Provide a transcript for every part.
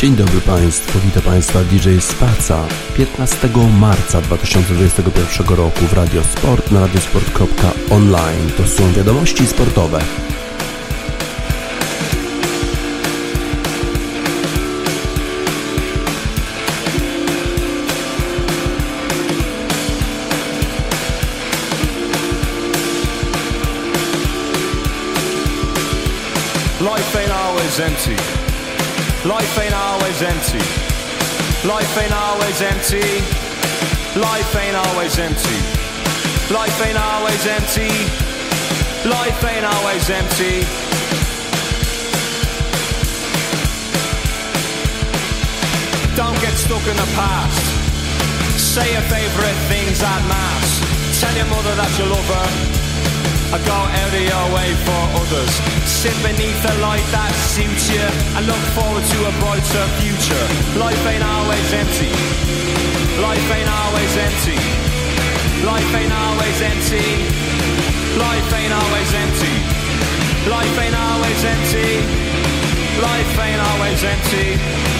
Dzień dobry Państwu, witam Państwa DJ Spaca 15 marca 2021 roku w Radio Sport na radiosport.online. To są wiadomości sportowe. Life ain't always empty. Life ain't always empty. Life ain't always empty. Life ain't always empty. Life ain't always empty. Life ain't always empty. Don't get stuck in the past. Say your favorite things at mass. Tell your mother that you love her. I go out of your way for others. Sit beneath the light that suits you and look forward to a brighter future. Life ain't always empty. Life ain't always empty. Life ain't always empty. Life ain't always empty. Life ain't always empty. Life ain't always empty.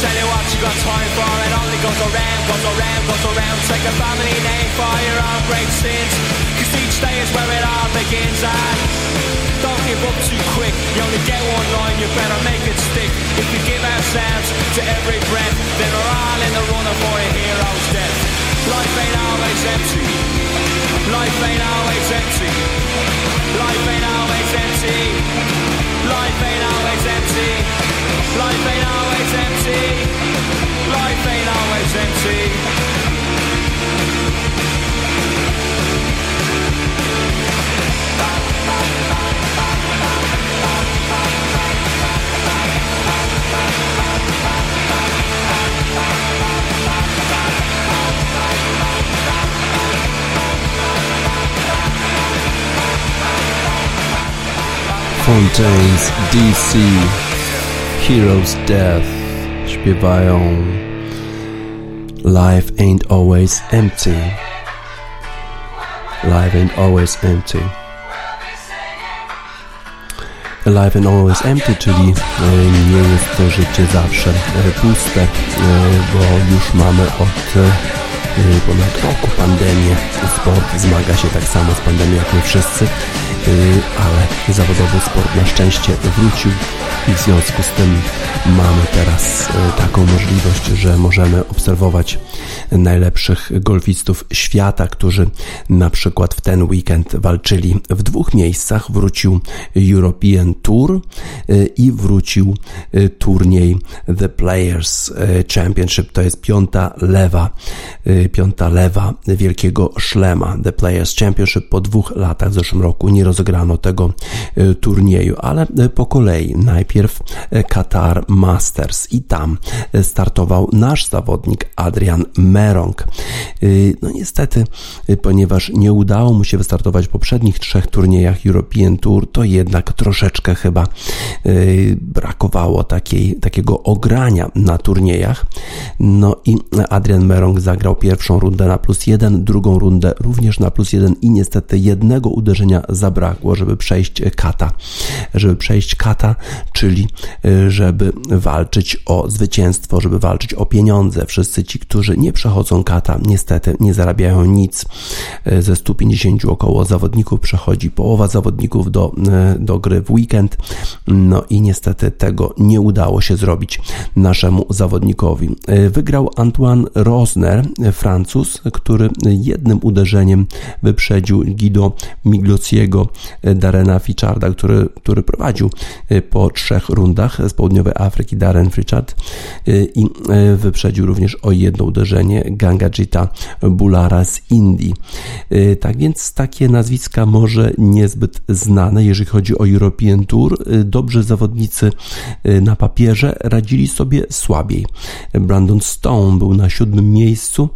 Tell you what you got time for. It only goes around, goes around, goes around. Take a family name for your own great sins. Cause each day is where it all begins. And don't give up too quick. You only get one line, you better make it stick. If you give ourselves to every breath Then we're all in the running for a hero's death. Life ain't always empty Life ain't always empty Life ain't always empty Life ain't always empty Life ain't always empty. Life ain't always empty. Fontaines DC Hero's Death śpiewają Life ain't always empty. Life ain't always empty. Life ain't always empty, czyli nie jest to życie zawsze puste, bo już mamy od ponad roku pandemię. Sport zmaga się tak samo z pandemią jak my wszyscy, ale zawodowy sport na szczęście wrócił i w związku z tym mamy teraz e, taką możliwość, że możemy obserwować najlepszych golfistów świata, którzy na przykład w ten weekend walczyli w dwóch miejscach. Wrócił European Tour e, i wrócił e, turniej The Players Championship. To jest piąta lewa, piąta lewa wielkiego szlema. The Players Championship po dwóch latach w zeszłym roku nie rozegrano tego turnieju, ale po kolei najpierw najpierw e, Qatar Masters i tam e, startował nasz zawodnik Adrian Merong. No niestety, ponieważ nie udało mu się wystartować w poprzednich trzech turniejach European Tour, to jednak troszeczkę chyba brakowało takiej, takiego ogrania na turniejach. No i Adrian Merong zagrał pierwszą rundę na plus jeden, drugą rundę również na plus jeden i niestety jednego uderzenia zabrakło, żeby przejść kata. Żeby przejść kata, czyli e, żeby walczyć o zwycięstwo, żeby walczyć o pieniądze. Wszyscy ci, którzy nie przechodzą kata, niestety nie zarabiają nic. E, ze 150 około zawodników przechodzi połowa zawodników do, e, do gry w weekend. No i niestety tego nie udało się zrobić naszemu zawodnikowi. Wygrał Antoine Rosner, Francuz, który jednym uderzeniem wyprzedził Guido Miglociego Darena Ficharda, który, który prowadził po trzech rundach z południowej Afryki Darren Pritchard i wyprzedził również o jedno uderzenie Gangajita Bulara z Indii. Tak więc takie nazwiska może niezbyt znane, jeżeli chodzi o European Tour. Dobrze zawodnicy na papierze radzili sobie słabiej. Brandon Stone był na siódmym miejscu,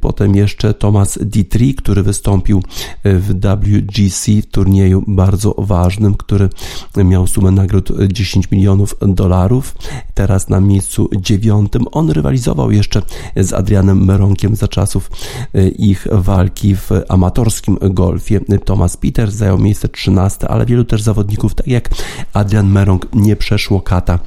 potem jeszcze Thomas Dietrich, który wystąpił w WGC w turnieju bardzo ważnym, który miał sumę nagród 10 milionów dolarów. Teraz na miejscu dziewiątym on rywalizował jeszcze z Adrianem Meronkiem za czasów e, ich walki w amatorskim golfie. Thomas Peters zajął miejsce 13, ale wielu też zawodników, tak jak Adrian Meronk, nie przeszło kata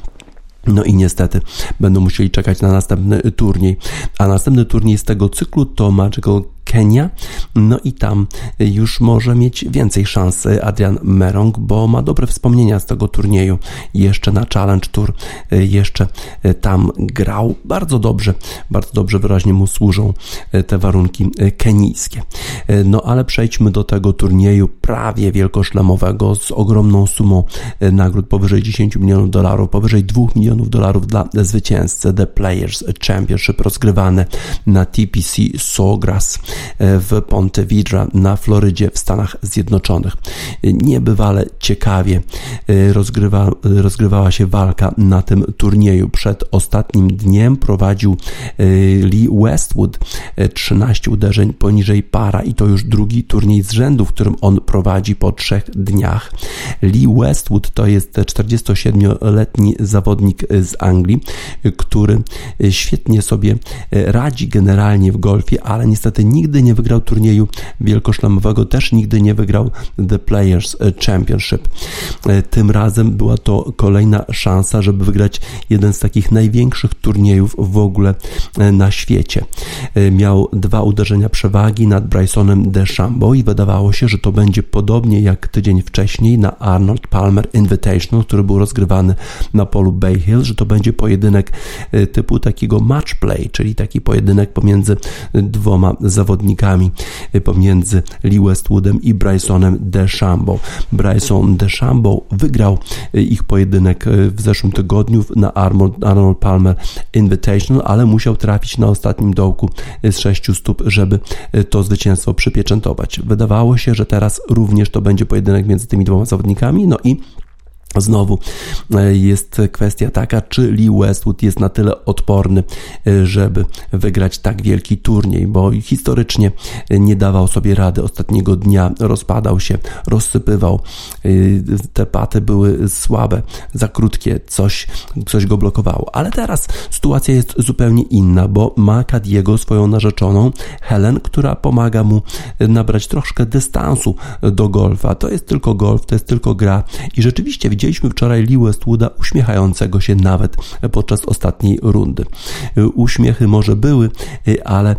no i niestety będą musieli czekać na następny turniej. A następny turniej z tego cyklu to Magical Kenia. No i tam już może mieć więcej szans Adrian Merong, bo ma dobre wspomnienia z tego turnieju. Jeszcze na Challenge Tour, jeszcze tam grał bardzo dobrze, bardzo dobrze wyraźnie mu służą te warunki kenijskie. No ale przejdźmy do tego turnieju prawie wielkoszlemowego z ogromną sumą nagród powyżej 10 milionów dolarów, powyżej 2 milionów dolarów dla zwycięzcy The Players Championship rozgrywane na TPC Sawgrass w Ponte Vedra na Florydzie w Stanach Zjednoczonych. Niebywale ciekawie e, rozgrywa, rozgrywała się walka na tym turnieju. Przed ostatnim dniem prowadził e, Lee Westwood 13 e, uderzeń poniżej para i to już drugi turniej z rzędu, w którym on prowadzi po trzech dniach. Lee Westwood to jest 47-letni zawodnik z Anglii, który świetnie sobie radzi generalnie w golfie, ale niestety nigdy nigdy nie wygrał turnieju wielkoszlemowego, też nigdy nie wygrał The Players Championship. E, tym razem była to kolejna szansa, żeby wygrać jeden z takich największych turniejów w ogóle e, na świecie. E, miał dwa uderzenia przewagi nad Brysonem DeChambeau i wydawało się, że to będzie podobnie jak tydzień wcześniej na Arnold Palmer Invitational, który był rozgrywany na polu Bay Hill, że to będzie pojedynek typu takiego match play, czyli taki pojedynek pomiędzy dwoma zawodnikami zawodnikami pomiędzy Lee Westwoodem i Brysonem DeChambeau. Bryson DeChambeau wygrał ich pojedynek w zeszłym tygodniu na Arnold Palmer Invitational, ale musiał trafić na ostatnim dołku z sześciu stóp, żeby to zwycięstwo przypieczętować. Wydawało się, że teraz również to będzie pojedynek między tymi dwoma zawodnikami, no i Znowu e, jest kwestia taka, czy Lee Westwood jest na tyle odporny, e, żeby wygrać tak wielki turniej, bo historycznie nie dawał sobie rady ostatniego dnia, rozpadał się, rozsypywał. E, te paty były słabe, za krótkie, coś, coś go blokowało. Ale teraz sytuacja jest zupełnie inna, bo ma Kadiego swoją narzeczoną Helen, która pomaga mu nabrać troszkę dystansu do golfa. To jest tylko golf, to jest tylko gra i rzeczywiście Widzieliśmy wczoraj Lee Westwooda uśmiechającego się nawet podczas ostatniej rundy. Uśmiechy może były, ale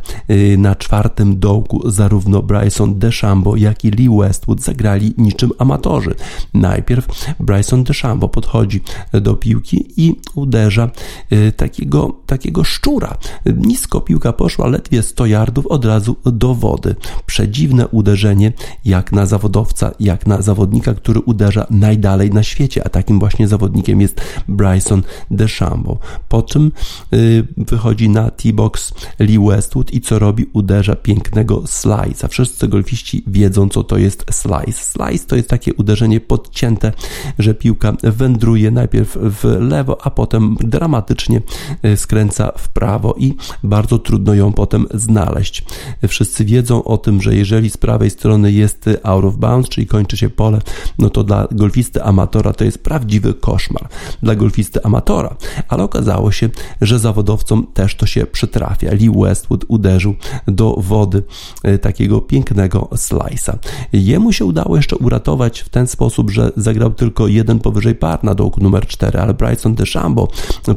na czwartym dołku zarówno Bryson DeChambeau, jak i Lee Westwood zagrali niczym amatorzy. Najpierw Bryson DeChambeau podchodzi do piłki i uderza e, takiego, takiego szczura. Nisko piłka poszła, ledwie 100 yardów od razu do wody. Przedziwne uderzenie, jak na zawodowca, jak na zawodnika, który uderza najdalej na świecie a takim właśnie zawodnikiem jest Bryson DeChambeau. Po czym yy, wychodzi na T-box Lee Westwood i co robi? Uderza pięknego slice'a. Wszyscy golfiści wiedzą, co to jest slice. Slice to jest takie uderzenie podcięte, że piłka wędruje najpierw w lewo, a potem dramatycznie y, skręca w prawo i bardzo trudno ją potem znaleźć. Wszyscy wiedzą o tym, że jeżeli z prawej strony jest out of bounds, czyli kończy się pole, no to dla golfisty amatora to jest prawdziwy koszmar. Dla golfisty amatora, ale okazało się, że zawodowcom też to się przytrafia. Lee Westwood uderzył do wody y, takiego pięknego slice'a. Jemu się udało jeszcze uratować w ten sposób, że zagrał tylko jeden powyżej par na dołku numer 4, ale Bryson DeChambeau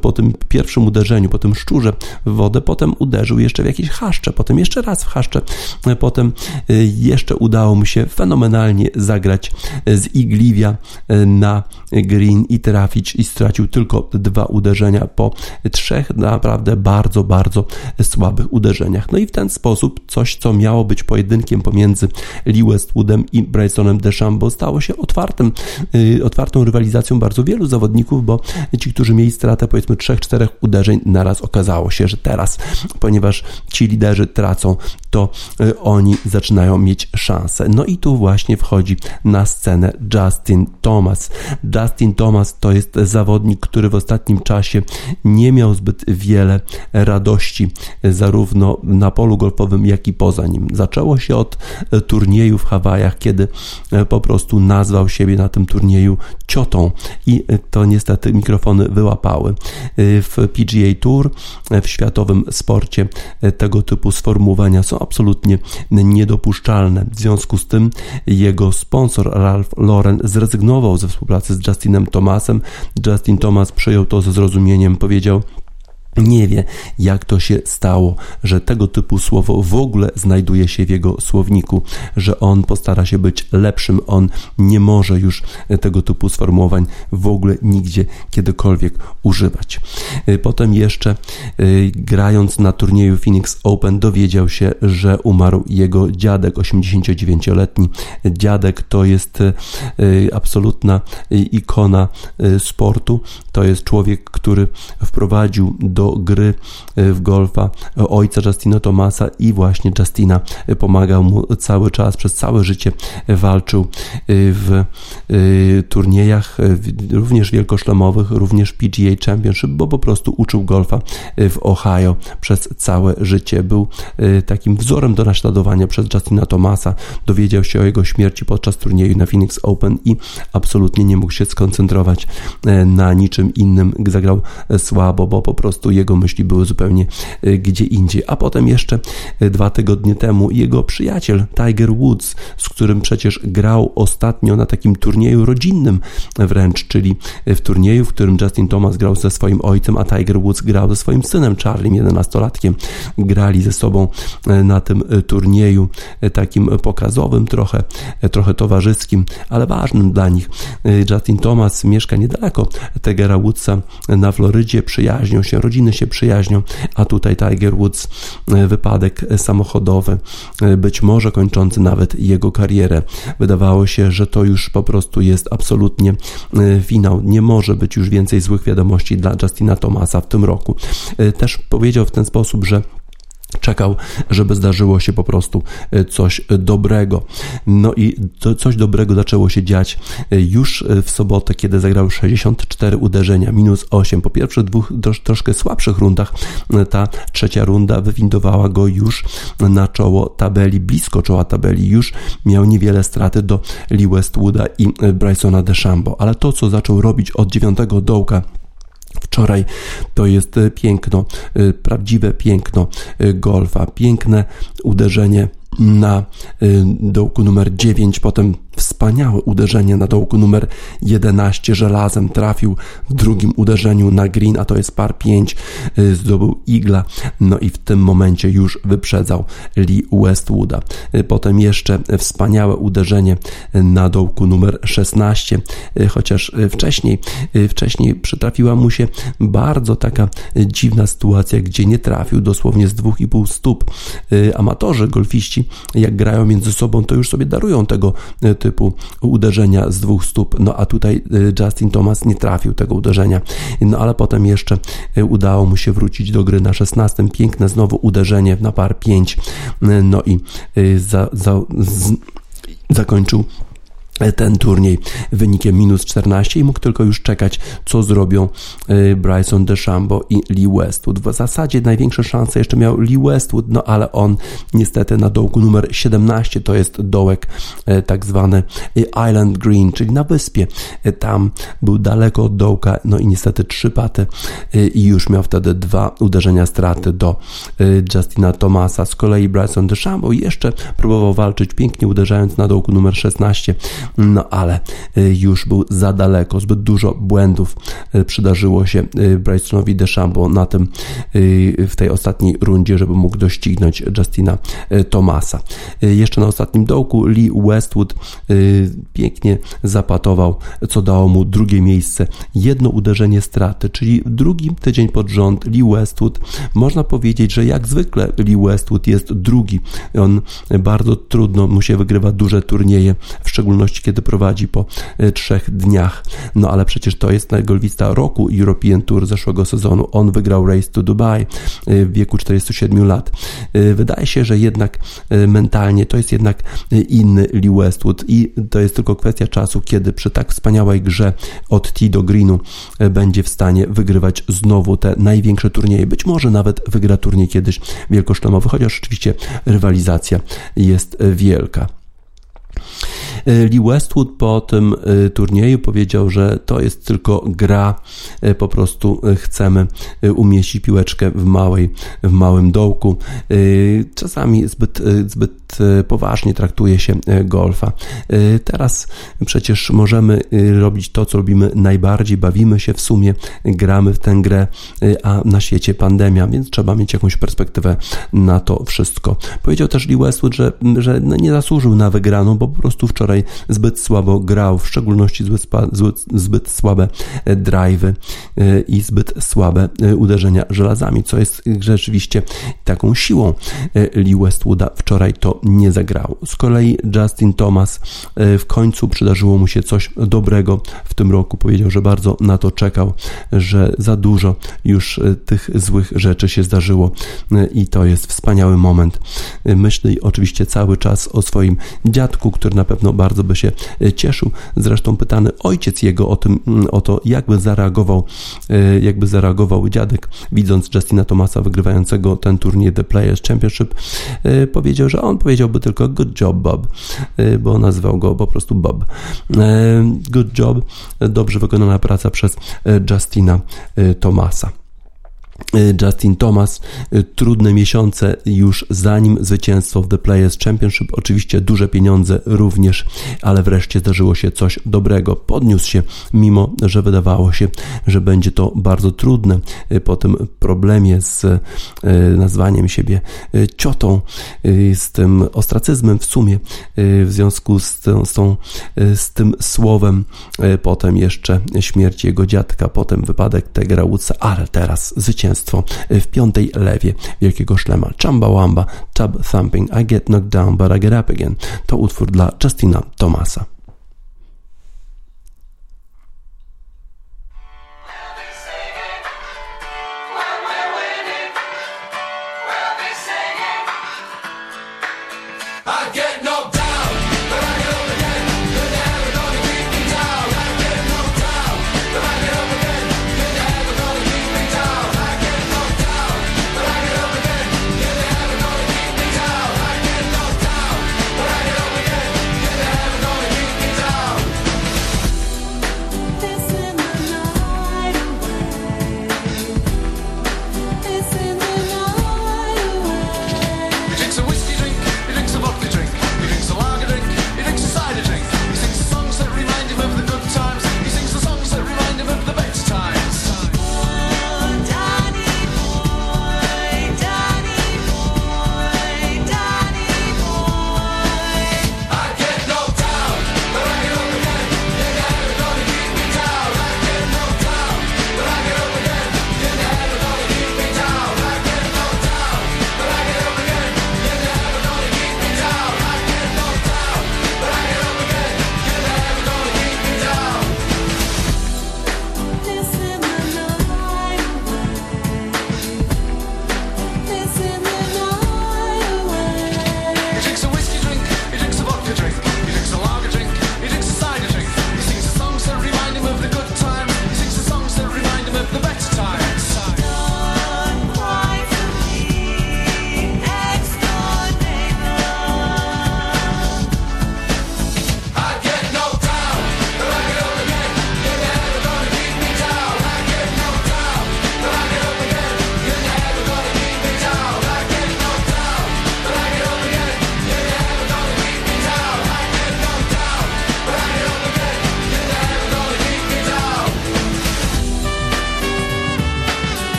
po tym pierwszym uderzeniu, po tym szczurze w wodę, potem uderzył jeszcze w jakieś haszcze, potem jeszcze raz w haszcze, potem y, jeszcze udało mu się fenomenalnie zagrać z igliwia y, na green i trafić i stracił tylko dwa uderzenia po trzech naprawdę bardzo, bardzo słabych uderzeniach. No i w ten sposób coś, co miało być pojedynkiem pomiędzy Lee Westwoodem i Brysonem DeChambeau stało się otwartym, yy, otwartą rywalizacją bardzo wielu zawodników, bo ci, którzy mieli stratę powiedzmy trzech, czterech uderzeń, naraz okazało się, że teraz, ponieważ ci liderzy tracą, to yy, oni zaczynają mieć szansę. No i tu właśnie wchodzi na scenę Justin Thomas. Justin Thomas to jest zawodnik, który w ostatnim czasie nie miał zbyt wiele radości, zarówno na polu golfowym, jak i poza nim. Zaczęło się od turnieju w Hawajach, kiedy po prostu nazwał siebie na tym turnieju ciotą i to niestety mikrofony wyłapały. W PGA Tour, w światowym sporcie tego typu sformułowania są absolutnie niedopuszczalne. W związku z tym jego sponsor Ralph Lauren zrezygnował ze współpracy z Justinem Thomasem. Justin Thomas przyjął to ze zrozumieniem, powiedział: nie wie, jak to się stało, że tego typu słowo w ogóle znajduje się w jego słowniku, że on postara się być lepszym, on nie może już tego typu sformułowań w ogóle nigdzie kiedykolwiek używać. Y, potem jeszcze y, grając na turnieju Phoenix Open dowiedział się, że umarł jego dziadek, 89-letni dziadek, to jest y, absolutna ikona sportu, to jest człowiek, który wprowadził do do gry e, w golfa ojca Justina Tomasa i właśnie Justina pomagał mu cały czas, przez całe życie walczył e, w e, turniejach również wielkoszlemowych, również PGA Championship, bo po prostu uczył golfa w Ohio przez całe życie. Był takim wzorem do naśladowania przez Justina Tomasa. Dowiedział się o jego śmierci podczas turnieju na Phoenix Open i absolutnie nie mógł się skoncentrować na niczym innym. Zagrał słabo, bo po prostu jego myśli były zupełnie e, gdzie indziej. A potem jeszcze e, dwa tygodnie temu jego przyjaciel Tiger Woods, z którym przecież grał ostatnio na takim turnieju rodzinnym wręcz, czyli w turnieju, w którym Justin Thomas grał ze swoim ojcem, a Tiger Woods grał ze swoim synem Charlie, 11-latkiem. Grali ze sobą na tym turnieju takim pokazowym, trochę, trochę towarzyskim, ale ważnym dla nich. Justin Thomas mieszka niedaleko Tigera Woodsa na Florydzie, przyjaźnią się, rodziny rodziny się przyjaźnią, a tutaj Tiger Woods e, wypadek samochodowy, e, być może kończący nawet jego karierę. Wydawało się, że to już po prostu jest absolutnie e, finał. Nie może być już więcej złych wiadomości dla Justina Thomasa w tym roku. Też powiedział w ten sposób, że czekał, żeby zdarzyło się po prostu e, coś dobrego. No i to coś dobrego zaczęło się dziać e, już e, w sobotę, kiedy zagrał 64 uderzenia, minus 8. Po pierwszych dwóch troszkę słabszych rundach ta trzecia runda wywindowała go już na czoło tabeli, blisko czoła tabeli. Już miał niewiele straty do Lee Westwooda i Brysona DeChambeau, ale to, co zaczął robić od dziewiątego dołka, wczoraj. To jest e, piękno, e, prawdziwe piękno e, golfa, piękne uderzenie na dołku numer 9, potem Wspaniałe uderzenie na dołku numer 11 żelazem trafił w drugim uderzeniu na green, a to jest par 5, y, zdobył igla, no i w tym momencie już wyprzedzał Lee Westwooda. Y, potem jeszcze wspaniałe uderzenie na dołku numer 16, y, chociaż wcześniej, wcześniej przytrafiła mu się bardzo taka dziwna sytuacja, gdzie nie trafił dosłownie z 2,5 stóp. Amatorzy, golfiści, jak grają między sobą, to już sobie darują tego typu uderzenia z dwóch stóp, no a tutaj Justin Thomas nie trafił tego uderzenia, no ale potem jeszcze udało mu się wrócić do gry na 16, piękne znowu uderzenie na par 5, no i za, za, z, zakończył ten turniej wynikiem minus 14 i mógł tylko już czekać, co zrobią y, Bryson DeChambeau i Lee Westwood. W zasadzie największe szanse jeszcze miał Lee Westwood, no ale on niestety na dołku numer 17, to jest dołek y, tak zwany y, Island Green, czyli na wyspie. Tam był daleko od dołka, no i niestety trzy paty i już miał wtedy dwa uderzenia straty do Justina Thomasa. Z kolei Bryson DeChambeau jeszcze próbował walczyć pięknie uderzając na dołku numer 16 no ale y, już był za daleko, zbyt dużo błędów y, przydarzyło się y, Brysonowi DeChambeau na tym w tej ostatniej rundzie, żeby mógł doścignąć Justina Thomasa. Jeszcze na ostatnim dołku Lee Westwood pięknie zapatował, co dało mu drugie miejsce, jedno uderzenie straty, czyli drugi tydzień pod rząd Lee Westwood, można powiedzieć, że jak zwykle Lee Westwood jest drugi. On bardzo trudno mu się wygrywa duże turnieje, w szczególności kiedy prowadzi po e, trzech dniach. No ale przecież to jest golfista roku European Tour zeszłego sezonu. On wygrał Race to Dubai e, w wieku 47 lat. E, wydaje się, że jednak mentalnie to jest jednak inny Lee Westwood i to jest tylko kwestia czasu, kiedy przy tak wspaniałej grze od tee do greenu będzie w stanie wygrywać znowu te największe turnieje. Być może nawet wygra turniej kiedyś wielkoszlemowy, chociaż oczywiście rywalizacja jest wielka. E, Lee Westwood po tym e, turnieju powiedział, że to jest tylko gra, e, po prostu chcemy umieścić piłeczkę w, małej, w małym dołku. Czasami zbyt, zbyt poważnie traktuje się golfa. Teraz przecież możemy robić to, co robimy najbardziej, bawimy się w sumie, gramy w tę grę, a na świecie pandemia, więc trzeba mieć jakąś perspektywę na to wszystko. Powiedział też Lee Westwood, że, że no nie zasłużył na wygraną, bo po prostu wczoraj zbyt słabo grał, w szczególności zbyt, zbyt, zbyt słabe e, drive'y e, i zbyt słabe e, uderzenia żelazami, co jest rzeczywiście taką siłą Lee Westwooda. Wczoraj to nie zagrał. Z kolei Justin Thomas w końcu przydarzyło mu się coś dobrego w tym roku. Powiedział, że bardzo na to czekał, że za dużo już tych złych rzeczy się zdarzyło i to jest wspaniały moment. Myśli oczywiście cały czas o swoim dziadku, który na pewno bardzo by się e, cieszył. Zresztą pytany ojciec jego o tym, mm, o to, jakby zareagował, e, jakby zareagował dziadek, widząc Justina Thomasa wygrywającego ten turniej The Players Championship, e, powiedział, że on powiedziałby tylko good job Bob, bo nazywał go po prostu Bob. Good job, dobrze wykonana praca przez Justina Thomasa. Y, Justin Thomas, y, trudne miesiące już zanim zwycięstwo w The Players Championship, oczywiście duże pieniądze również, ale wreszcie zdarzyło się coś dobrego. Podniósł się, mimo że wydawało się, że będzie to bardzo trudne. Y, po tym problemie z nazwaniem siebie ciotą, z tym ostracyzmem w sumie, w związku z, tą, z, tą, z tym słowem, potem jeszcze śmierć jego dziadka, potem wypadek Tegera Woodsa, ale teraz zwycięstwo zwycięstwo w piątej lewie wielkiego szlema. Chamba Wamba, Tub Thumping, I Get Knocked Down But I Get Up Again to utwór dla Justina Thomasa.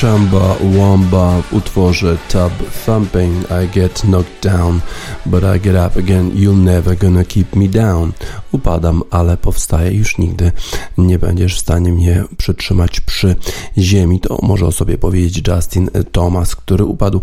Chamba Wamba w utworze Tub Thumping I get knocked down, but I get up again, you're never gonna keep me down. Upadam, ale powstaję, już nigdy nie będziesz w stanie mnie przytrzymać przy ziemi. To może o sobie powiedzieć Justin Thomas, który upadł,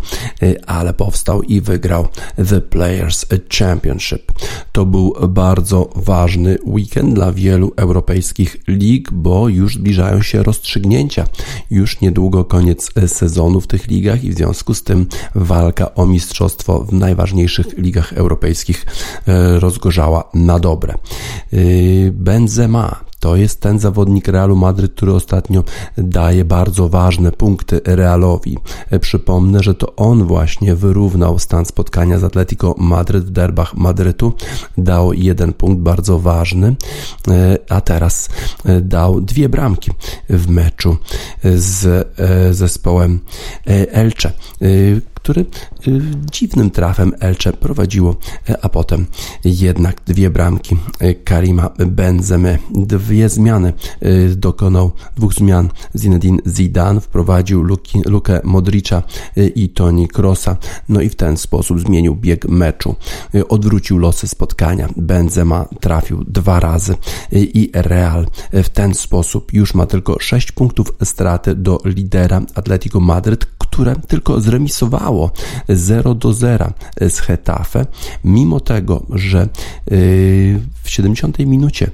ale powstał i wygrał The Players Championship. To był bardzo ważny weekend dla wielu europejskich lig, bo już zbliżają się rozstrzygnięcia. Już niedługo koniec sezonu w tych ligach i w związku z tym walka o mistrzostwo w najważniejszych ligach europejskich e, rozgorzała na dobre. E, Benzema to jest ten zawodnik Realu Madryt, który ostatnio daje bardzo ważne punkty Realowi. E, przypomnę, że to on właśnie wyrównał stan spotkania z Atletico Madryt w derbach Madrytu. Dał jeden punkt bardzo ważny, a teraz dał dwie bramki w meczu z zespołem Elche który y, dziwnym trafem Elche prowadziło, e, a potem jednak dwie bramki e, Karima Benzemy. Dwie zmiany dokonał, dwóch zmian Zinedine Zidane, wprowadził Lukę Modricza i Toni Krosa, no i w ten sposób zmienił bieg meczu, odwrócił losy spotkania. Benzema trafił dwa razy i Real w ten sposób już ma tylko 6 punktów straty do lidera Atletico Madryt, które tylko zremisowało 0 do 0 z Hetafe, mimo tego, że y, w 70 minucie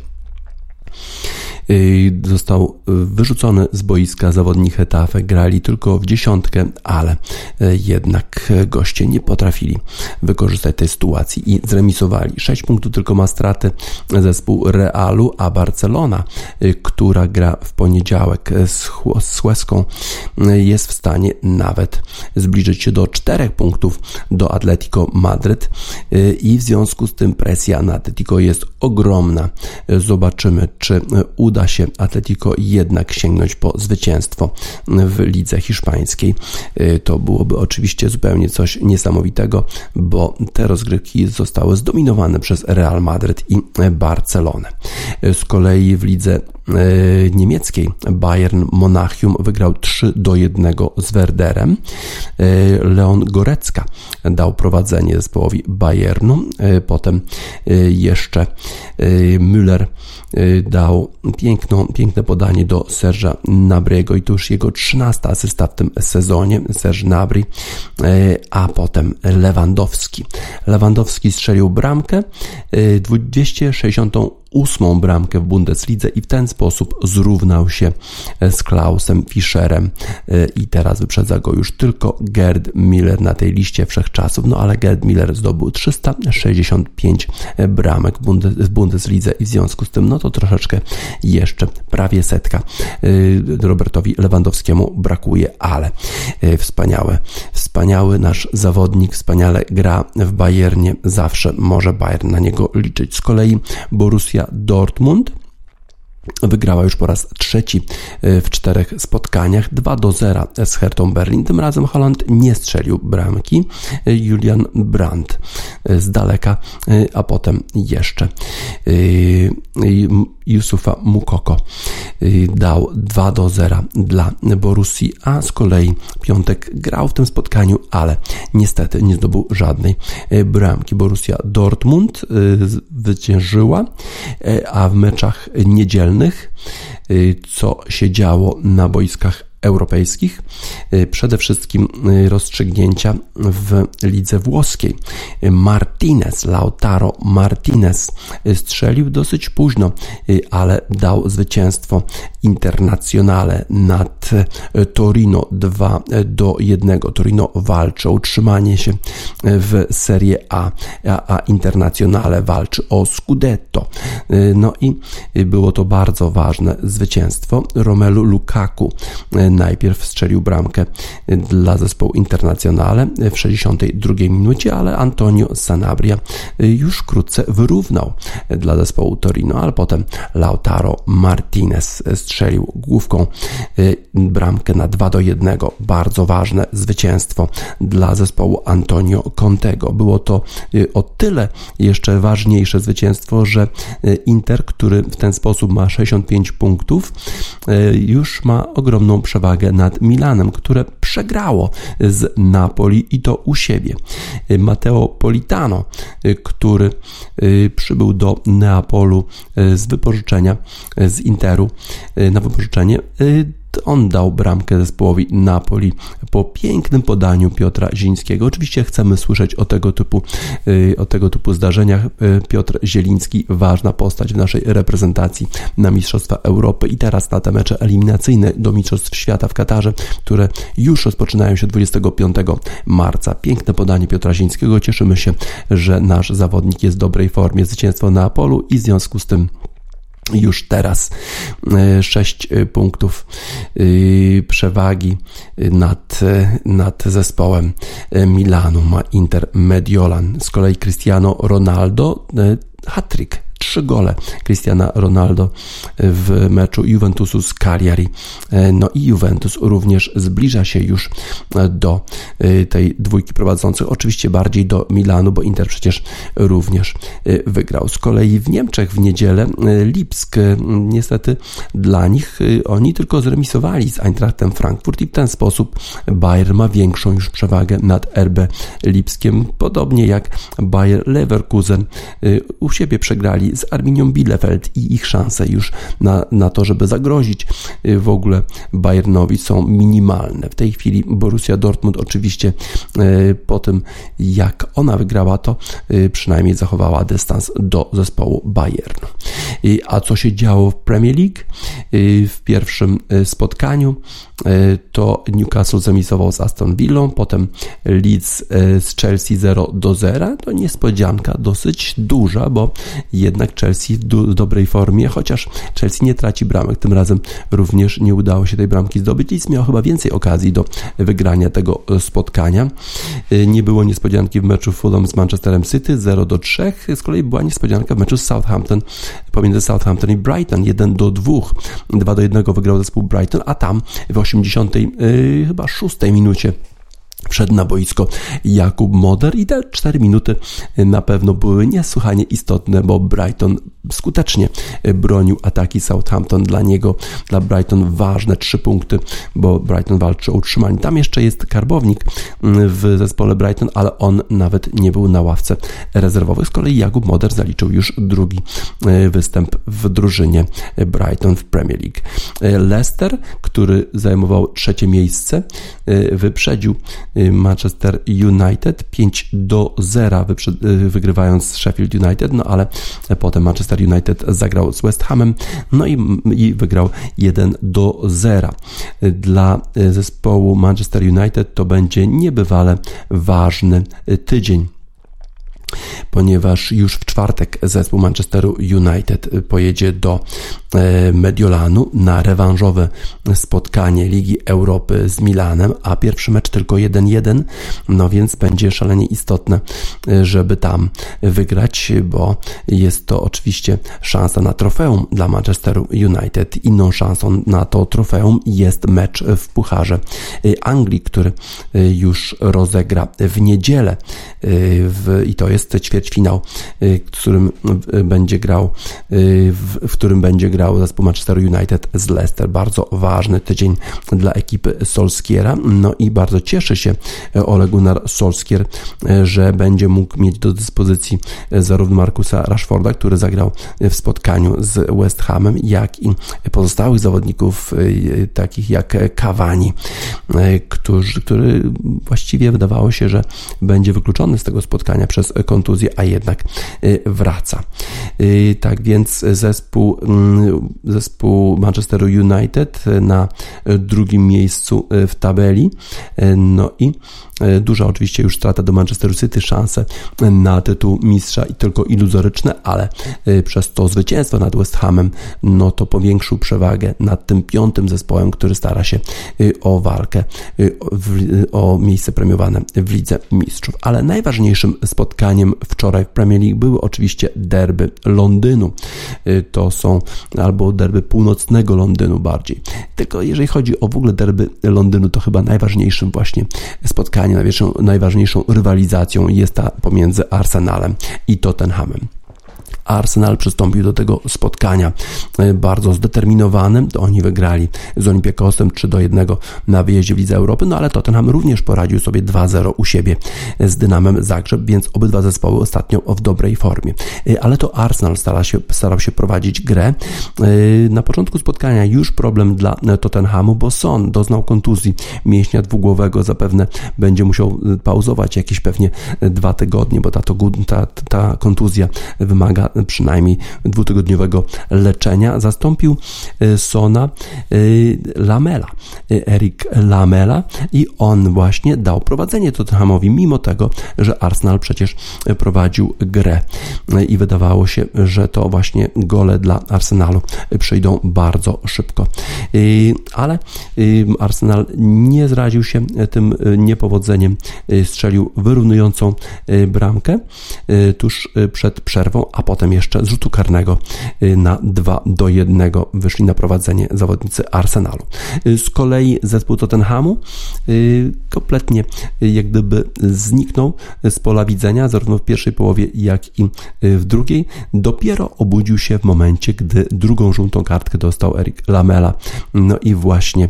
został wyrzucony z boiska zawodnik Hetafe, grali tylko w dziesiątkę, ale y, jednak goście nie potrafili wykorzystać tej sytuacji i zremisowali. 6 punktów tylko ma straty zespół Realu, a Barcelona, y, która gra w poniedziałek z Hueską, jest w stanie nawet zbliżyć się do 4 punktów do Atletico Madryt i w związku z tym presja na Atletico jest ogromna. Zobaczymy, czy uda uda się Atletico jednak sięgnąć po zwycięstwo w lidze hiszpańskiej. Y, to byłoby oczywiście zupełnie coś niesamowitego, bo te rozgrywki zostały zdominowane przez Real Madryt i Barcelonę. Y, z kolei w lidze niemieckiej Bayern Monachium wygrał 3 do 1 z Werderem. Leon Gorecka dał prowadzenie zespołowi Bayernu. Potem jeszcze Müller dał piękne podanie do Serża Nabriego i to już jego 13 asysta w tym sezonie, Serż Nabri, e, a potem Lewandowski. Lewandowski strzelił bramkę, 260 e, ósmą bramkę w Bundeslidze i w ten sposób zrównał się z Klausem Fischerem. E, i teraz wyprzedza go już tylko Gerd Miller na tej liście wszechczasów, no ale Gerd Miller zdobył 365 bramek w Bundeslidze i w związku z tym no to troszeczkę jeszcze prawie setka. E, Robertowi Lewandowskiemu brakuje, ale e, wspaniałe, wspaniały nasz zawodnik, wspaniale gra w Bayernie, zawsze może Bayern na niego liczyć. Z kolei Borussia Dortmund Wygrała już po raz trzeci e, w czterech spotkaniach 2 do 0 z Hertą Berlin. Tym razem Holland nie strzelił bramki. E, Julian Brandt e, z daleka, a potem jeszcze Yusufa Mukoko dał 2 do 0 dla Borussii, a z kolei Piątek grał w tym spotkaniu, ale niestety nie zdobył żadnej bramki. Borussia Dortmund zwyciężyła, a w meczach niedzielnych Y, co się działo na boiskach europejskich, y, przede wszystkim y, rozstrzygnięcia w lidze włoskiej. Martinez, Lautaro Martinez strzelił dosyć późno, ale dał zwycięstwo internacjonale nad Torino 2 do 1. Torino walczy o utrzymanie się w Serie A, a, a Internacjonale walczy o Scudetto. No i było to bardzo ważne zwycięstwo. Romelu Lukaku najpierw strzelił bramkę dla zespołu Internacjonale w 62 minucie, ale Antonio Sanabria już wkrótce wyrównał dla zespołu Torino, ale potem Lautaro Martinez strzelił główką y, bramkę na 2 do 1. Bardzo ważne zwycięstwo dla zespołu Antonio Contego. Było to y, o tyle jeszcze ważniejsze zwycięstwo, że y, Inter, który w ten sposób ma 65 punktów, już ma ogromną przewagę przewagę nad Milanem, które przegrało z Napoli i to u siebie. Matteo Politano, który przybył do Neapolu z wypożyczenia z Interu na wypożyczenie on dał bramkę zespołowi Napoli po pięknym podaniu Piotra Zińskiego. Oczywiście chcemy słyszeć o tego typu, y, o tego typu zdarzeniach. Y, Piotr Zieliński, ważna postać w naszej reprezentacji na Mistrzostwa Europy i teraz na te mecze eliminacyjne do Mistrzostw Świata w Katarze, które już rozpoczynają się 25 marca. Piękne podanie Piotra Zińskiego. Cieszymy się, że nasz zawodnik jest w dobrej formie. Zwycięstwo na Apolu i w związku z tym już teraz 6 e, e, punktów e, przewagi nad, nad zespołem Milanu ma Inter Mediolan. Z kolei Cristiano Ronaldo hat-trick trzy gole Cristiana Ronaldo w meczu Juventusu z Cagliari. No i Juventus również zbliża się już do y, tej dwójki prowadzących, oczywiście bardziej do Milanu, bo Inter przecież również wygrał. Z kolei w Niemczech w niedzielę Lipsk, niestety dla nich oni tylko zremisowali z Eintrachtem Frankfurt i w ten sposób Bayer ma większą już przewagę nad RB Lipskiem, podobnie jak Bayer Leverkusen u siebie przegrali z Arminią Bielefeld i ich szanse już na, na to, żeby zagrozić y, w ogóle Bayernowi są minimalne. W tej chwili Borussia Dortmund oczywiście y, po tym jak ona wygrała to y, przynajmniej zachowała dystans do zespołu Bayern. A co się działo w Premier League? W pierwszym spotkaniu to Newcastle zamisował z Aston Villą, potem Leeds z Chelsea 0 do 0. To niespodzianka dosyć duża, bo jednak Chelsea w dobrej formie, chociaż Chelsea nie traci bramek. Tym razem również nie udało się tej bramki zdobyć. Leeds miał chyba więcej okazji do wygrania tego e, spotkania. E, nie było niespodzianki w meczu Fulham z Manchesterem City 0 do 3. Z kolei była niespodzianka w meczu Southampton pomiędzy Southampton i Brighton 1 do 2. 2 do 1 wygrał zespół Brighton, a tam w 80 yy, chyba 6 minucie Wszedł na boisko Jakub Moder i te 4 minuty na pewno były niesłychanie istotne, bo Brighton skutecznie bronił ataki Southampton. Dla niego, dla Brighton ważne 3 punkty, bo Brighton walczy o utrzymanie. Tam jeszcze jest karbownik w zespole Brighton, ale on nawet nie był na ławce rezerwowej. Z kolei Jakub Moder zaliczył już drugi e, występ w drużynie Brighton w Premier League. E, Leicester, który zajmował trzecie miejsce, e, wyprzedził Manchester United 5 do 0 y, wygrywając Sheffield United, no ale potem Manchester United zagrał z West Hamem, no i, i wygrał 1 do 0. Dla y, zespołu Manchester United to będzie niebywale ważny tydzień ponieważ już w czwartek zespół Manchesteru United pojedzie do e, Mediolanu na rewanżowe spotkanie Ligi Europy z Milanem, a pierwszy mecz tylko 1-1, no więc będzie szalenie istotne, e, żeby tam wygrać, bo jest to oczywiście szansa na trofeum dla Manchesteru United. Inną szansą na to trofeum jest mecz w Pucharze e, Anglii, który już rozegra w niedzielę w, i to jest ćwierćfinał, y, w którym y, będzie grał, y, w którym będzie grał zespół Manchester United z Leicester. Bardzo ważny tydzień dla ekipy Solskiera. No i bardzo cieszy się Ole Gunnar Solskier, że będzie mógł mieć do dyspozycji zarówno Markusa Rashforda, który zagrał w spotkaniu z West Hamem, jak i pozostałych zawodników takich jak Cavani, który, który właściwie wydawało się, że będzie wykluczony z tego spotkania przez kontuzję, a jednak y, wraca. Y, tak więc zespół, mm, zespół Manchesteru United na drugim miejscu y, w tabeli. No i duża oczywiście już strata do Manchesteru City, szanse na tytuł mistrza i tylko iluzoryczne, ale e, przez to zwycięstwo nad West Hamem, no to powiększył przewagę nad tym piątym zespołem, który stara się e, o walkę, o miejsce premiowane w Lidze Mistrzów. Ale najważniejszym spotkaniem wczoraj w Premier League były oczywiście derby Londynu. To są albo derby północnego Londynu bardziej. Tylko jeżeli chodzi o w ogóle derby Londynu, to chyba najważniejszym właśnie spotkaniem najważniejszą, rywalizacją jest ta pomiędzy Arsenalem i Tottenhamem. Arsenal przystąpił do tego spotkania e, bardzo zdeterminowanym. To oni wygrali z Olympiakosem 3 do 1 na wyjeździe w Lidze Europy, no ale Tottenham również poradził sobie 2-0 u siebie z Dynamem Zagrzeb, więc obydwa zespoły ostatnio w dobrej formie. E, ale to Arsenal starał się, starał się prowadzić grę. E, na początku spotkania już problem dla Tottenhamu, bo Son doznał kontuzji mięśnia dwugłowego, zapewne będzie musiał pauzować jakieś pewnie dwa tygodnie, bo ta, ta, ta kontuzja wymaga przynajmniej dwutygodniowego leczenia. Zastąpił e, Sona e, Lamela, e, Erik Lamela i on właśnie dał prowadzenie Tottenhamowi, mimo tego, że Arsenal przecież prowadził grę i wydawało się, że to właśnie gole dla Arsenalu przyjdą bardzo szybko. Ale Arsenal nie zradził się tym niepowodzeniem, strzelił wyrównującą bramkę tuż przed przerwą, a potem potem jeszcze z rzutu karnego y, na 2 do 1 wyszli na prowadzenie zawodnicy Arsenalu. Y, z kolei zespół Tottenhamu y, kompletnie jak gdyby zniknął z pola widzenia, zarówno w pierwszej połowie, jak i w drugiej. Dopiero obudził się w momencie, gdy drugą żółtą kartkę dostał Erik Lamela. No i właśnie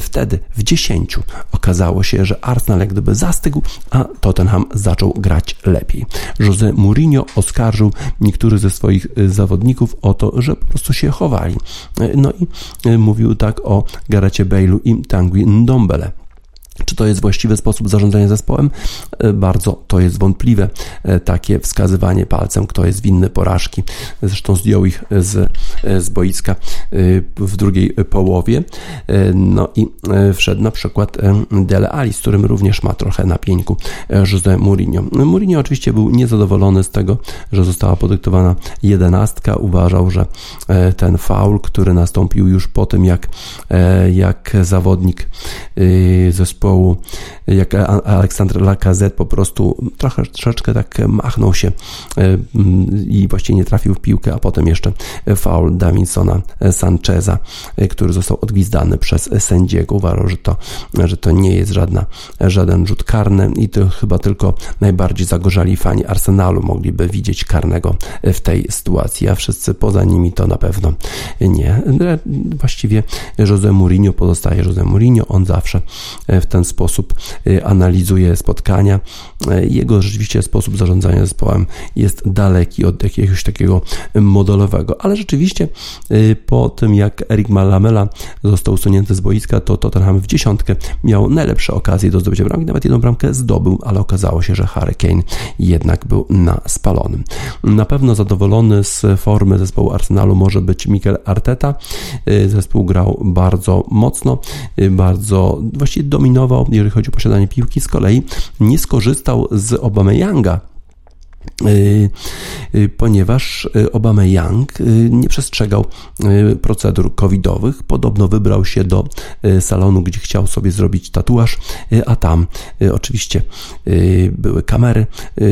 wtedy w 10 okazało się, że Arsenal jak gdyby zastygł, a Tottenham zaczął grać lepiej. Jose Mourinho oskarżył niektórych ze swoich y, zawodników o to, że po prostu się chowali. Y, no i y, mówił tak o Garecie Bale'u i Tangui Ndombele. Czy to jest właściwy sposób zarządzania zespołem? E, bardzo to jest wątpliwe, e, takie wskazywanie palcem, kto jest winny porażki. Zresztą zdjął ich z, e, z boiska w drugiej połowie. No i wszedł na przykład Dele Ali, z którym również ma trochę na pieńku Jose Mourinho. Mourinho oczywiście był niezadowolony z tego, że została podyktowana jedenastka. Uważał, że ten faul, który nastąpił już po tym, jak, jak zawodnik zespołu zespołu, jak Aleksander Lacazette po prostu trochę, troszeczkę tak machnął się e, i właściwie nie trafił w piłkę, a potem jeszcze faul Davinsona Sancheza, e, który został odgwizdany przez sędziego. Uważał, że to, że to nie jest żadna, żaden rzut karny i to chyba tylko najbardziej zagorzali fani Arsenalu mogliby widzieć karnego w tej sytuacji, a wszyscy poza nimi to na pewno nie. Właściwie Jose Mourinho pozostaje Jose Mourinho, on zawsze w ten sposób y, analizuje spotkania. Y, jego rzeczywiście sposób zarządzania zespołem jest daleki od jakiegoś takiego modelowego, ale rzeczywiście y, po tym jak Erik Malamela został usunięty z boiska, to Tottenham w dziesiątkę miał najlepsze okazje do zdobycia bramki, nawet jedną bramkę zdobył, ale okazało się, że Harry Kane jednak był na spalonym. Na pewno zadowolony z formy zespołu Arsenalu może być Mikel Arteta. Zespół grał bardzo mocno, bardzo właściwie dominował jeżeli chodzi o posiadanie piłki, z kolei nie skorzystał z Obameyanga, ponieważ y, Obama Young nie przestrzegał procedur covidowych. Podobno wybrał się do salonu, gdzie chciał sobie zrobić tatuaż, a tam oczywiście były kamery,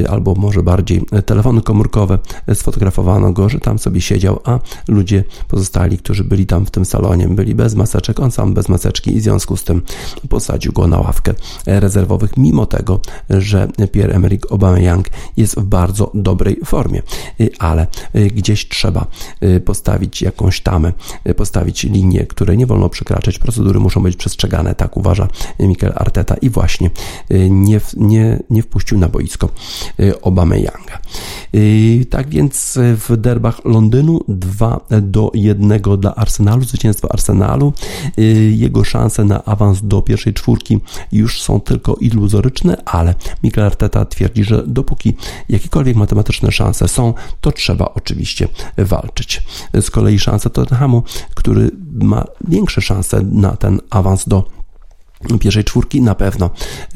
albo może bardziej telefony komórkowe. Sfotografowano go, że tam sobie siedział, a ludzie pozostali, którzy byli tam w tym salonie, byli bez maseczek, on sam bez maseczki i w związku z tym posadził go na ławkę rezerwowych, mimo tego, że Pierre-Emerick Aubameyang jest w bardzo bardzo dobrej formie, y, ale y, gdzieś trzeba y, postawić jakąś tamę, postawić linię, które nie wolno przekraczać, procedury muszą być przestrzegane, tak uważa Mikel Arteta i właśnie nie, nie, nie wpuścił na boisko Obama Younga. Tak więc w derbach Londynu 2 do 1 dla Arsenalu, zwycięstwo Arsenalu. Jego szanse na awans do pierwszej czwórki już są tylko iluzoryczne, ale Mikel Arteta twierdzi, że dopóki jakikolwiek jakiekolwiek matematyczne szanse są, to trzeba oczywiście walczyć. Z kolei szanse Tottenhamu, który ma większe szanse na ten awans do pierwszej czwórki na pewno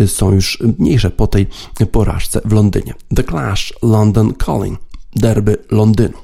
są już mniejsze po tej porażce w Londynie. The Clash London Calling, derby Londynu.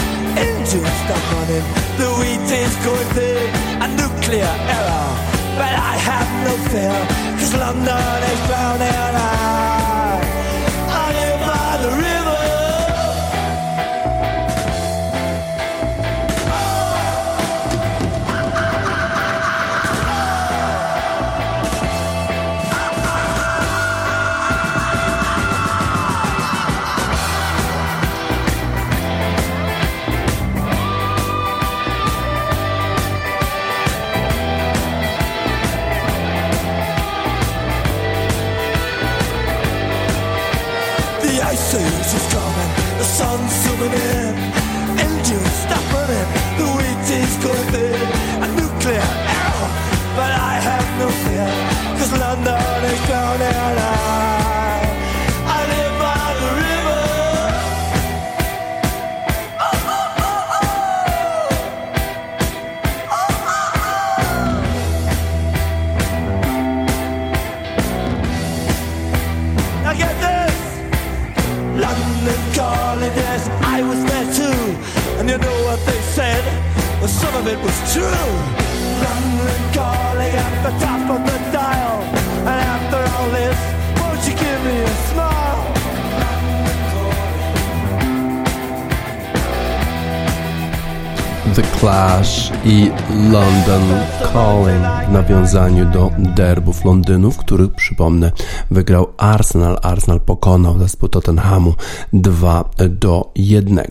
engines stop running, the wheat is going thin, a nuclear error. But I have no fear, cause London is drowning. I, stopping it. Engine stopping it. It was true. London calling at the top of the dial. And after all this, won't you give me a smile? The Clash i London Calling w nawiązaniu do derbów Londynu, w których, przypomnę, wygrał Arsenal. Arsenal pokonał zespół Tottenhamu 2 do 1.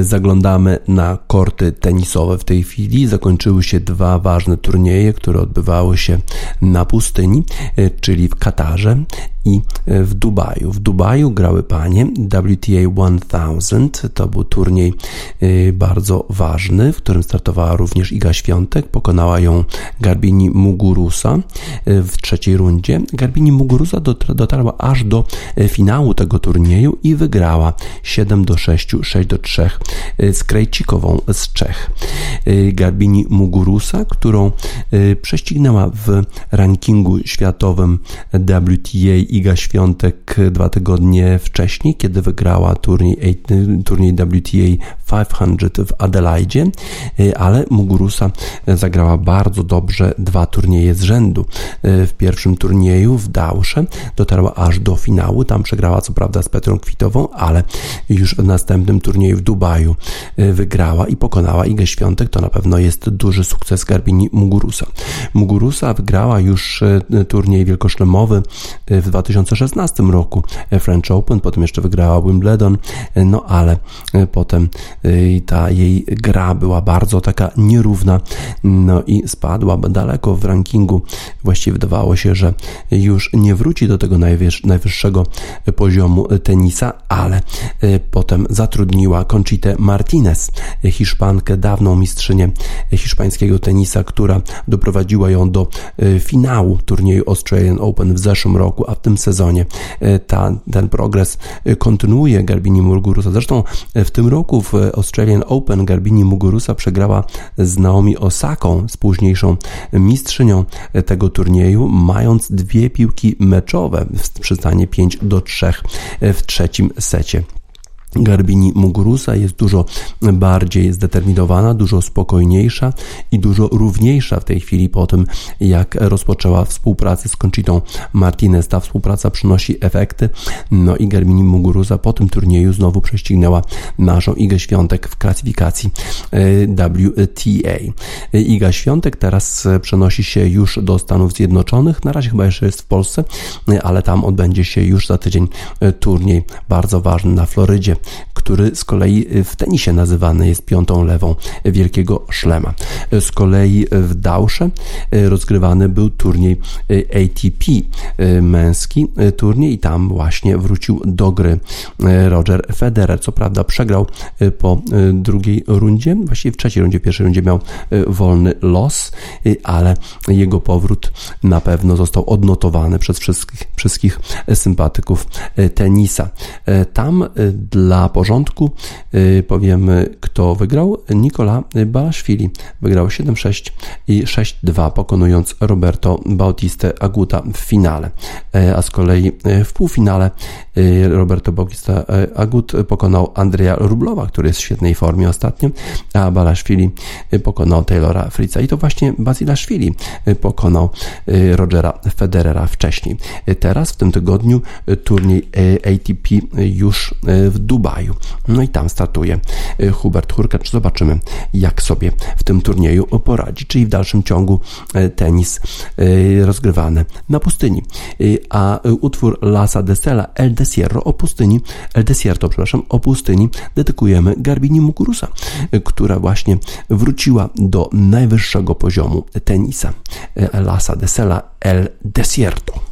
Zaglądamy na korty tenisowe w tej chwili. Zakończyły się dwa ważne turnieje, które odbywały się na pustyni, czyli w Katarze i w Dubaju. W Dubaju grały panie WTA 1000. To był turniej bardzo ważny, w którym startowała również Iga Świątek. Pokonała ją Garbini Muguruza w trzeciej rundzie. Garbini Muguruza dotarła aż do finału tego turnieju i wygrała 7 do 6, 6 do 3 z Krejcikową z Czech. Garbini Muguruza, którą prześcignęła w rankingu światowym WTA Iga Świątek dwa tygodnie wcześniej, kiedy wygrała turniej, turniej WTA 500 w Adelaide, ale Muguruza zagrała bardzo dobrze dwa turnieje z rzędu. W pierwszym turnieju w Dausze dotarła aż do finału, tam przegrała co prawda z Petrą Kwitową, ale już w następnym turnieju w Dubaju wygrała i pokonała Igę Świątek. To na pewno jest duży sukces Garbini Muguruza. Muguruza wygrała już turniej wielkoszlemowy w 2016 roku. French Open, potem jeszcze wygrała Wimbledon, no ale potem ta jej gra była bardzo taka nierówna, no i spadła daleko w rankingu. Właściwie wydawało się, że już nie wróci do tego najwyższego poziomu tenisa, ale potem zatrudniła Conchitę Martinez, Hiszpankę, dawną mistrzynię hiszpańskiego tenisa, która doprowadziła ją do finału turnieju Australian Open w zeszłym roku, a tym sezonie ta, ten progres kontynuuje Garbini Muguruza. Zresztą w tym roku w Australian Open Garbini Muguruza przegrała z Naomi Osaką, z późniejszą mistrzynią tego turnieju, mając dwie piłki meczowe w stanie 5 do 3 w trzecim secie. Garbini Muguruza jest dużo bardziej zdeterminowana, dużo spokojniejsza i dużo równiejsza w tej chwili po tym, jak rozpoczęła współpracę z Conchitą Martinez. Ta współpraca przynosi efekty. No i Garbini Muguruza po tym turnieju znowu prześcignęła naszą Igę Świątek w klasyfikacji e, WTA. Iga Świątek teraz przenosi się już do Stanów Zjednoczonych. Na razie chyba jeszcze jest w Polsce, ale tam odbędzie się już za tydzień turniej bardzo ważny na Florydzie który z kolei w tenisie nazywany jest piątą lewą wielkiego szlema. Z kolei w Dausze rozgrywany był turniej ATP męski turniej i tam właśnie wrócił do gry Roger Federer. Co prawda przegrał po drugiej rundzie, właściwie w trzeciej rundzie, pierwszej rundzie miał wolny los, ale jego powrót na pewno został odnotowany przez wszystkich, wszystkich sympatyków tenisa. Tam dla porządku y, powiemy, kto wygrał. Nikola Balaszwili wygrał 7-6 i 6-2, pokonując Roberto Bautista Aguta w finale. E, a z kolei e, w półfinale e, Roberto Bautista Agut pokonał Andrzeja Rublowa, który jest w świetnej formie ostatnio, a Balaszwili pokonał Taylora Fritza. I to właśnie Bazilaszwili pokonał Rogera Federera wcześniej. Teraz w tym tygodniu turniej ATP już w Dubaju. No i tam startuje y, Hubert Hurkacz. Zobaczymy, jak sobie w tym turnieju poradzi, czyli w dalszym ciągu y, tenis y, rozgrywany na pustyni. A utwór Lasa Desela El Desierto o pustyni, El Desierto, przepraszam, o pustyni dedykujemy Garbini Muguruza, która właśnie wróciła do najwyższego poziomu tenisa. Lasa Desela El Desierto.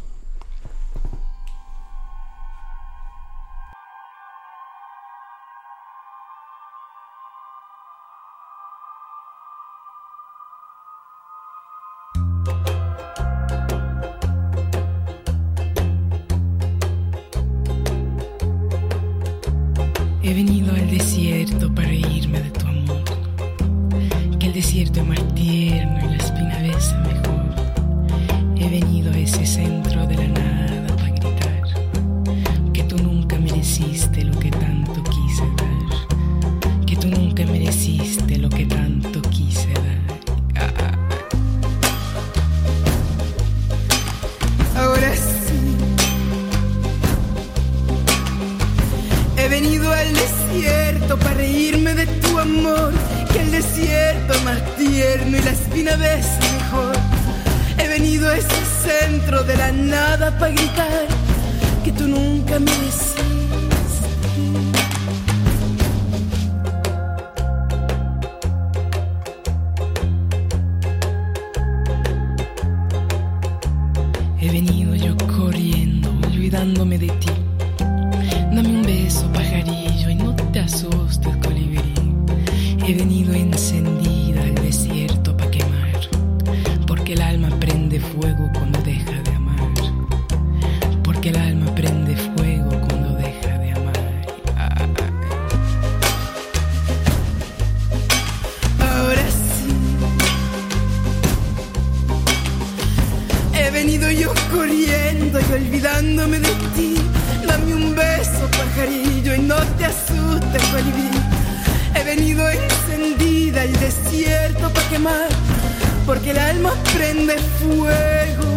olvidándome de ti. Dame un beso, pajarillo, y no te asustes, colibrí. He venido encendida al desierto para quemar, porque el alma prende fuego.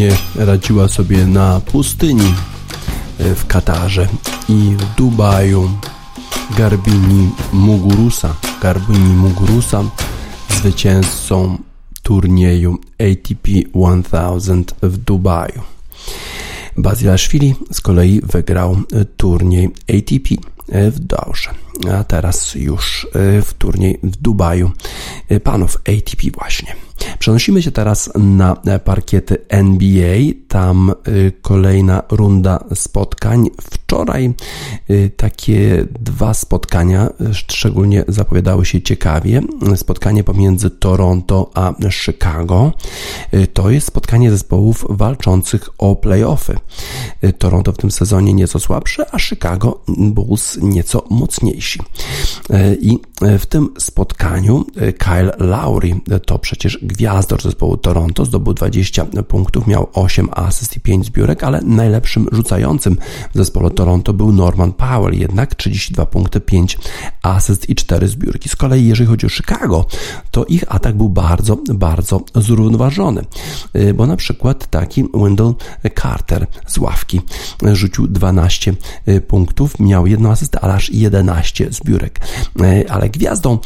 Świetnie radziła sobie na pustyni e, w Katarze i w Dubaju Garbini Mugurusa. Garbini Mugurusa zwycięzcą turnieju ATP 1000 w Dubaju. Bazilashvili z kolei wygrał turniej ATP w Dourze, a teraz już w turniej w Dubaju panów ATP właśnie. Przenosimy się teraz na parkiety NBA. Tam y, kolejna runda spotkań. Wczoraj y, takie dwa spotkania szczególnie zapowiadały się ciekawie. Spotkanie pomiędzy Toronto a Chicago. To jest spotkanie zespołów walczących o playoffy. Toronto w tym sezonie nieco słabsze, a Chicago Bulls nieco mocniejsi. I w tym spotkaniu Kyle Lowry to przecież gwiazdor zespołu Toronto, zdobył 20 punktów, miał 8 asyst i 5 zbiórek, ale najlepszym rzucającym w zespole Toronto był Norman Powell, jednak 32 punkty, 5 asyst i 4 zbiórki. Z kolei jeżeli chodzi o Chicago, to ich atak był bardzo, bardzo zrównoważony, y, bo na przykład taki Wendell Carter z ławki rzucił 12 y, punktów, miał jedną asystę, ale aż 11 zbiórek. Y, ale gwiazdą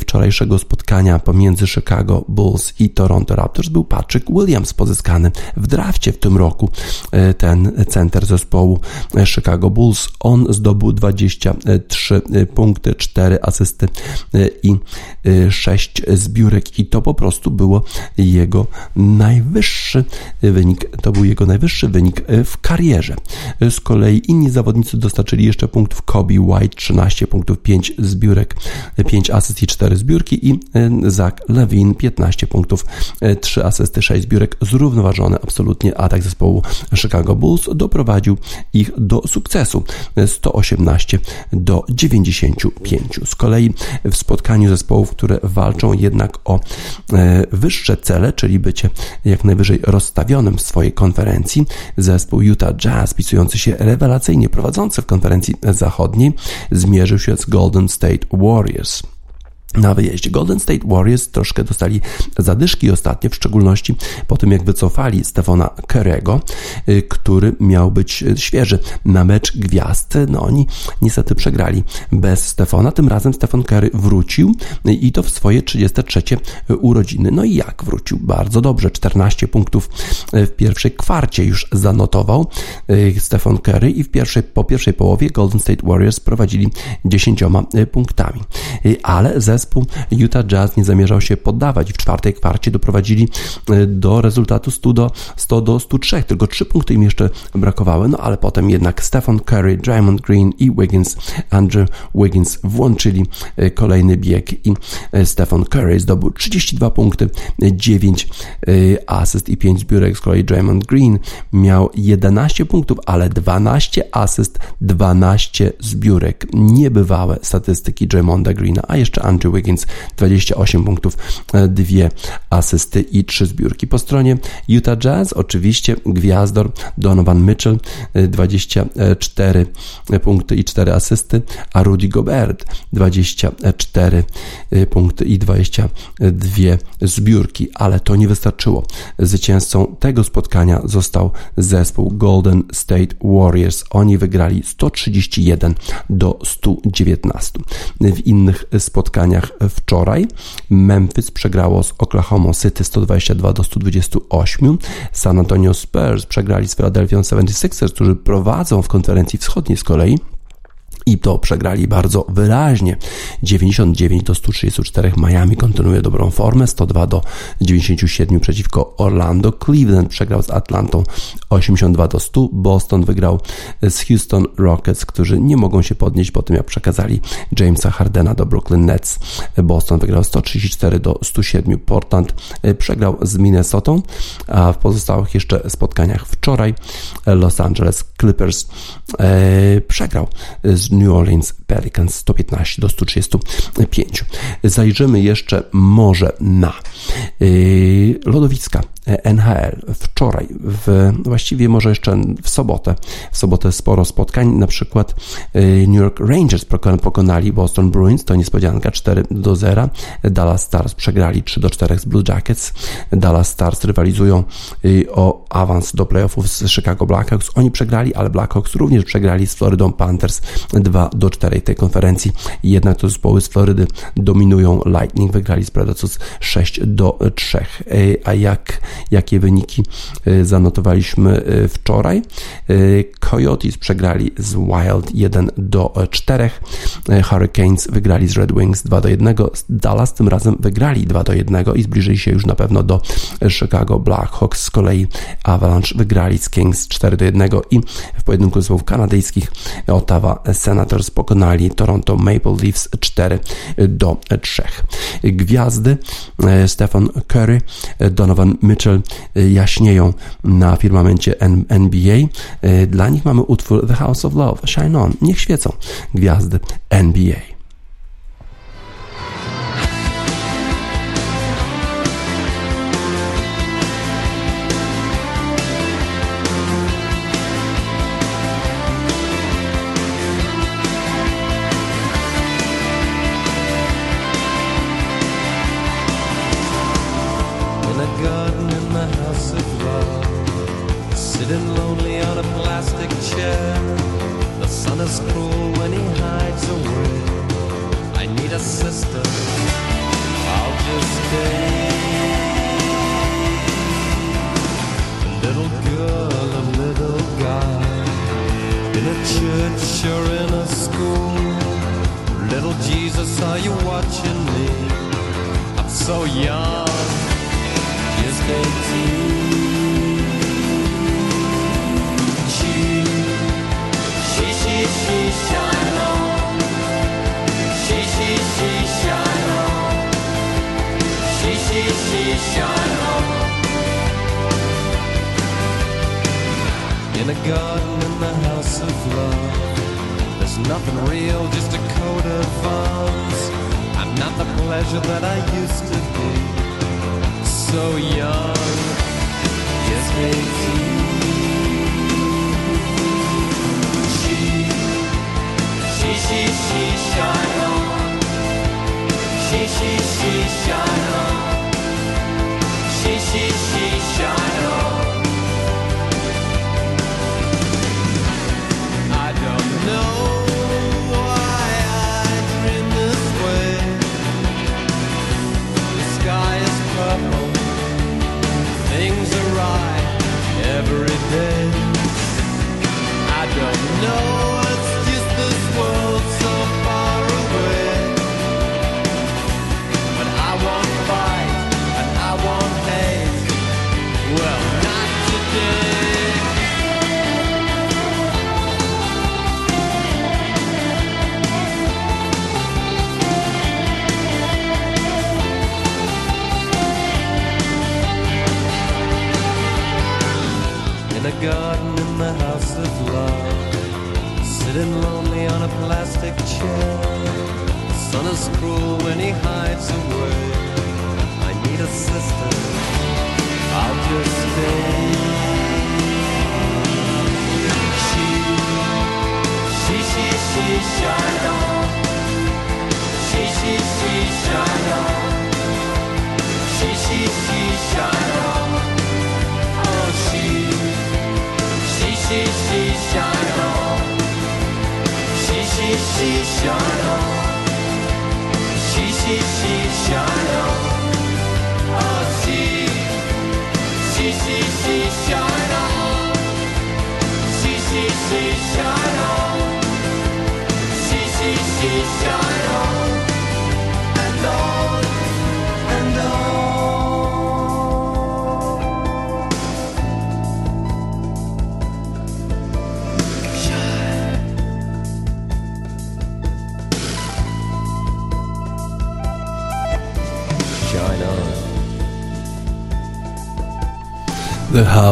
wczorajszego spotkania pomiędzy Chicago Bulls i Toronto Raptors był Patrick Williams, pozyskany w drafcie w tym roku. E, ten center zespołu Chicago Bulls. On zdobył 23 punkty, 4 asysty e, i 6 zbiórek i to po prostu było jego najwyższy wynik. To był jego najwyższy wynik w karierze. Z kolei inni zawodnicy dostarczyli jeszcze punktów Kobe White 13 punktów, 5 zbiórek, 5 asyst i 4 zbiórki i e, Zach Levine 15 punktów, 3 asysty, 6 zbiórek, zrównoważony absolutnie atak zespołu Chicago Bulls doprowadził ich do sukcesu. 118 do 95. Z kolei w spotkaniu zespołów, które walczą jednak o e, wyższe cele, czyli bycie jak najwyżej rozstawionym w swojej konferencji, zespół Utah Jazz, pisujący się rewelacyjnie prowadzący w konferencji zachodniej, zmierzył się z Golden State Warriors na wyjeździe. Golden State Warriors troszkę dostali zadyszki ostatnio, w szczególności po tym jak wycofali Stefana Kerego, y, który miał być świeży na mecz gwiazd. No oni niestety przegrali bez Stefana. Tym razem Stefan Kerry wrócił i to w swoje 33 urodziny. No i jak wrócił? Bardzo dobrze. 14 punktów w pierwszej kwarcie już zanotował y, Stefan Kerry i w pierwszej, po pierwszej połowie Golden State Warriors prowadzili 10 punktami. Y, ale zespół zespół Utah Jazz nie zamierzał się poddawać. W czwartej kwarcie doprowadzili e, do rezultatu 100 do, 100 do 103. Tylko trzy punkty im jeszcze brakowały, no ale potem jednak Stephen Curry, Draymond Green i Wiggins, Andrew Wiggins włączyli e, kolejny bieg i e, Stephen Curry zdobył 32 punkty, 9 asyst i 5 zbiórek. Z kolei Draymond Green miał 11 punktów, ale 12 asyst, 12 zbiórek. Niebywałe statystyki Draymonda Greena, a jeszcze Andrew Wiggins 28 punktów, e, dwie asysty i trzy zbiórki. Po stronie Utah Jazz oczywiście gwiazdor Donovan Mitchell 24 e, punkty i 4 asysty, a Rudy Gobert 24 e, punkty i 22 zbiórki, ale to nie wystarczyło. Zwycięzcą tego spotkania został zespół Golden State Warriors. Oni wygrali 131 do 119. W innych spotkaniach wczoraj. Memphis przegrało z Oklahoma City 122 do 128. San Antonio Spurs przegrali z Philadelphia 76ers, którzy prowadzą w konferencji wschodniej z kolei i to przegrali bardzo wyraźnie. 99 do 134 Miami kontynuuje dobrą formę, 102 do 97 przeciwko Orlando. Cleveland przegrał z Atlantą 82 do 100. Boston wygrał z Houston Rockets, którzy nie mogą się podnieść po tym jak przekazali Jamesa Hardena do Brooklyn Nets. Boston wygrał 134 do 107. Portland przegrał z Minnesota, a w pozostałych jeszcze spotkaniach wczoraj Los Angeles Clippers e, przegrał z New Orleans Pelicans 115 do 135. Zajrzymy jeszcze może na yy, lodowiska NHL wczoraj, w, właściwie może jeszcze w sobotę. W sobotę sporo spotkań, na przykład yy, New York Rangers pokonali Boston Bruins, to niespodzianka 4 do 0. Dallas Stars przegrali 3 do 4 z Blue Jackets. Dallas Stars rywalizują yy, o awans do playoffów z Chicago Blackhawks. Oni przegrali, ale Blackhawks również przegrali z Floridą Panthers 2 do 4 tej konferencji. Jednak to zespoły z Florydy dominują. Lightning wygrali z Predators 6 do 3. A jak, jakie wyniki e, zanotowaliśmy e, wczoraj? E, Coyotes przegrali z Wild 1 do 4. Hurricanes wygrali z Red Wings 2 do 1. Dallas tym razem wygrali 2 do 1 i zbliżyli się już na pewno do Chicago Blackhawks. Z kolei Avalanche wygrali z Kings 4 do 1 i w pojedynku zespołów kanadyjskich Ottawa Senators pokonali Toronto Maple Leafs 4 do 3. Gwiazdy Stephen Curry, Donovan Mitchell e, jaśnieją na firmamencie NBA. Dla nich mamy utwór The House of Love, Shine On, niech świecą gwiazdy NBA.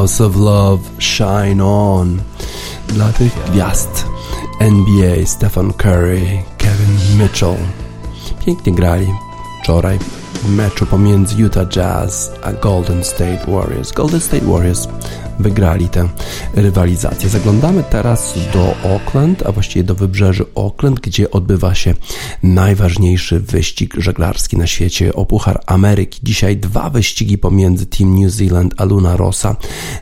House of Love, Shine On. Dla tych gwiazd NBA, Stephen Curry, Kevin Mitchell. Pięknie grali wczoraj w meczu pomiędzy Utah Jazz a Golden State Warriors. Golden State Warriors wygrali tę rywalizację. Zaglądamy teraz do Auckland, a właściwie do wybrzeży Auckland, gdzie odbywa się najważniejszy wyścig żeglarski na świecie o Puchar Ameryki. Dzisiaj dwa wyścigi pomiędzy Team New Zealand a Luna Rossa.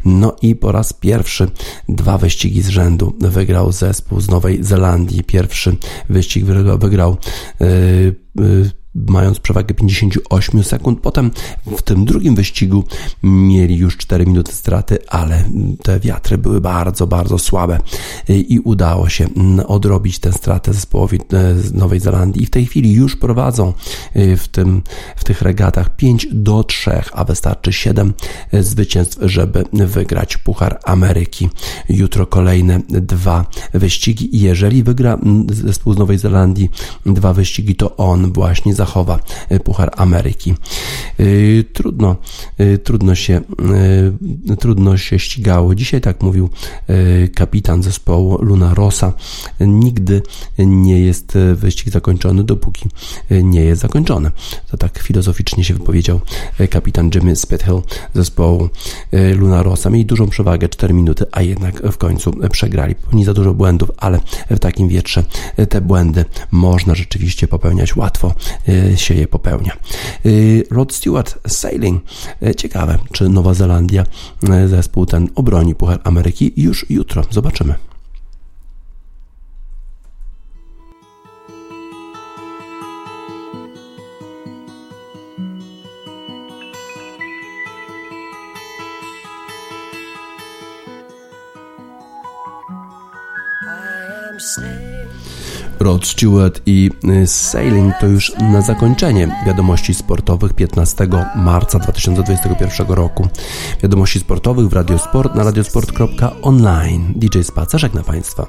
No i po raz pierwszy dwa wyścigi z rzędu wygrał zespół z Nowej Zelandii. Pierwszy wyścig wygrał yy, yy, mając przewagę 58 sekund. Potem w tym drugim wyścigu mieli już 4 minuty straty, ale te wiatry były bardzo, bardzo słabe i udało się odrobić tę stratę zespołowi e, z Nowej Zelandii. I w tej chwili już prowadzą e, w, tym, w tych regatach 5 do 3, a wystarczy 7 e, zwycięstw, żeby wygrać Puchar Ameryki. Jutro kolejne dwa wyścigi i jeżeli wygra zespół z Nowej Zelandii dwa wyścigi, to on właśnie zachowa e, Puchar Ameryki. E, trudno, e, trudno się, trudno się ścigało. Dzisiaj tak mówił kapitan zespołu Luna Rosa. Nigdy nie jest wyścig zakończony, dopóki nie jest zakończony. To tak filozoficznie się wypowiedział kapitan Jimmy Spithill zespołu Luna Rosa. Mieli dużą przewagę, 4 minuty, a jednak w końcu przegrali. Nie za dużo błędów, ale w takim wietrze te błędy można rzeczywiście popełniać łatwo się je popełnia. Y, Rod Stewart Sailing. Y, ciekawe, czy Nowa Zelandia, y, zespół ten obroni Puchar Ameryki już jutro. Zobaczymy. Rod Stewart i y, Sailing to już na zakończenie wiadomości sportowych 15 marca 2021 roku. Wiadomości sportowych w Radiosport na radiosport.online. DJ Spacer żegna Państwa.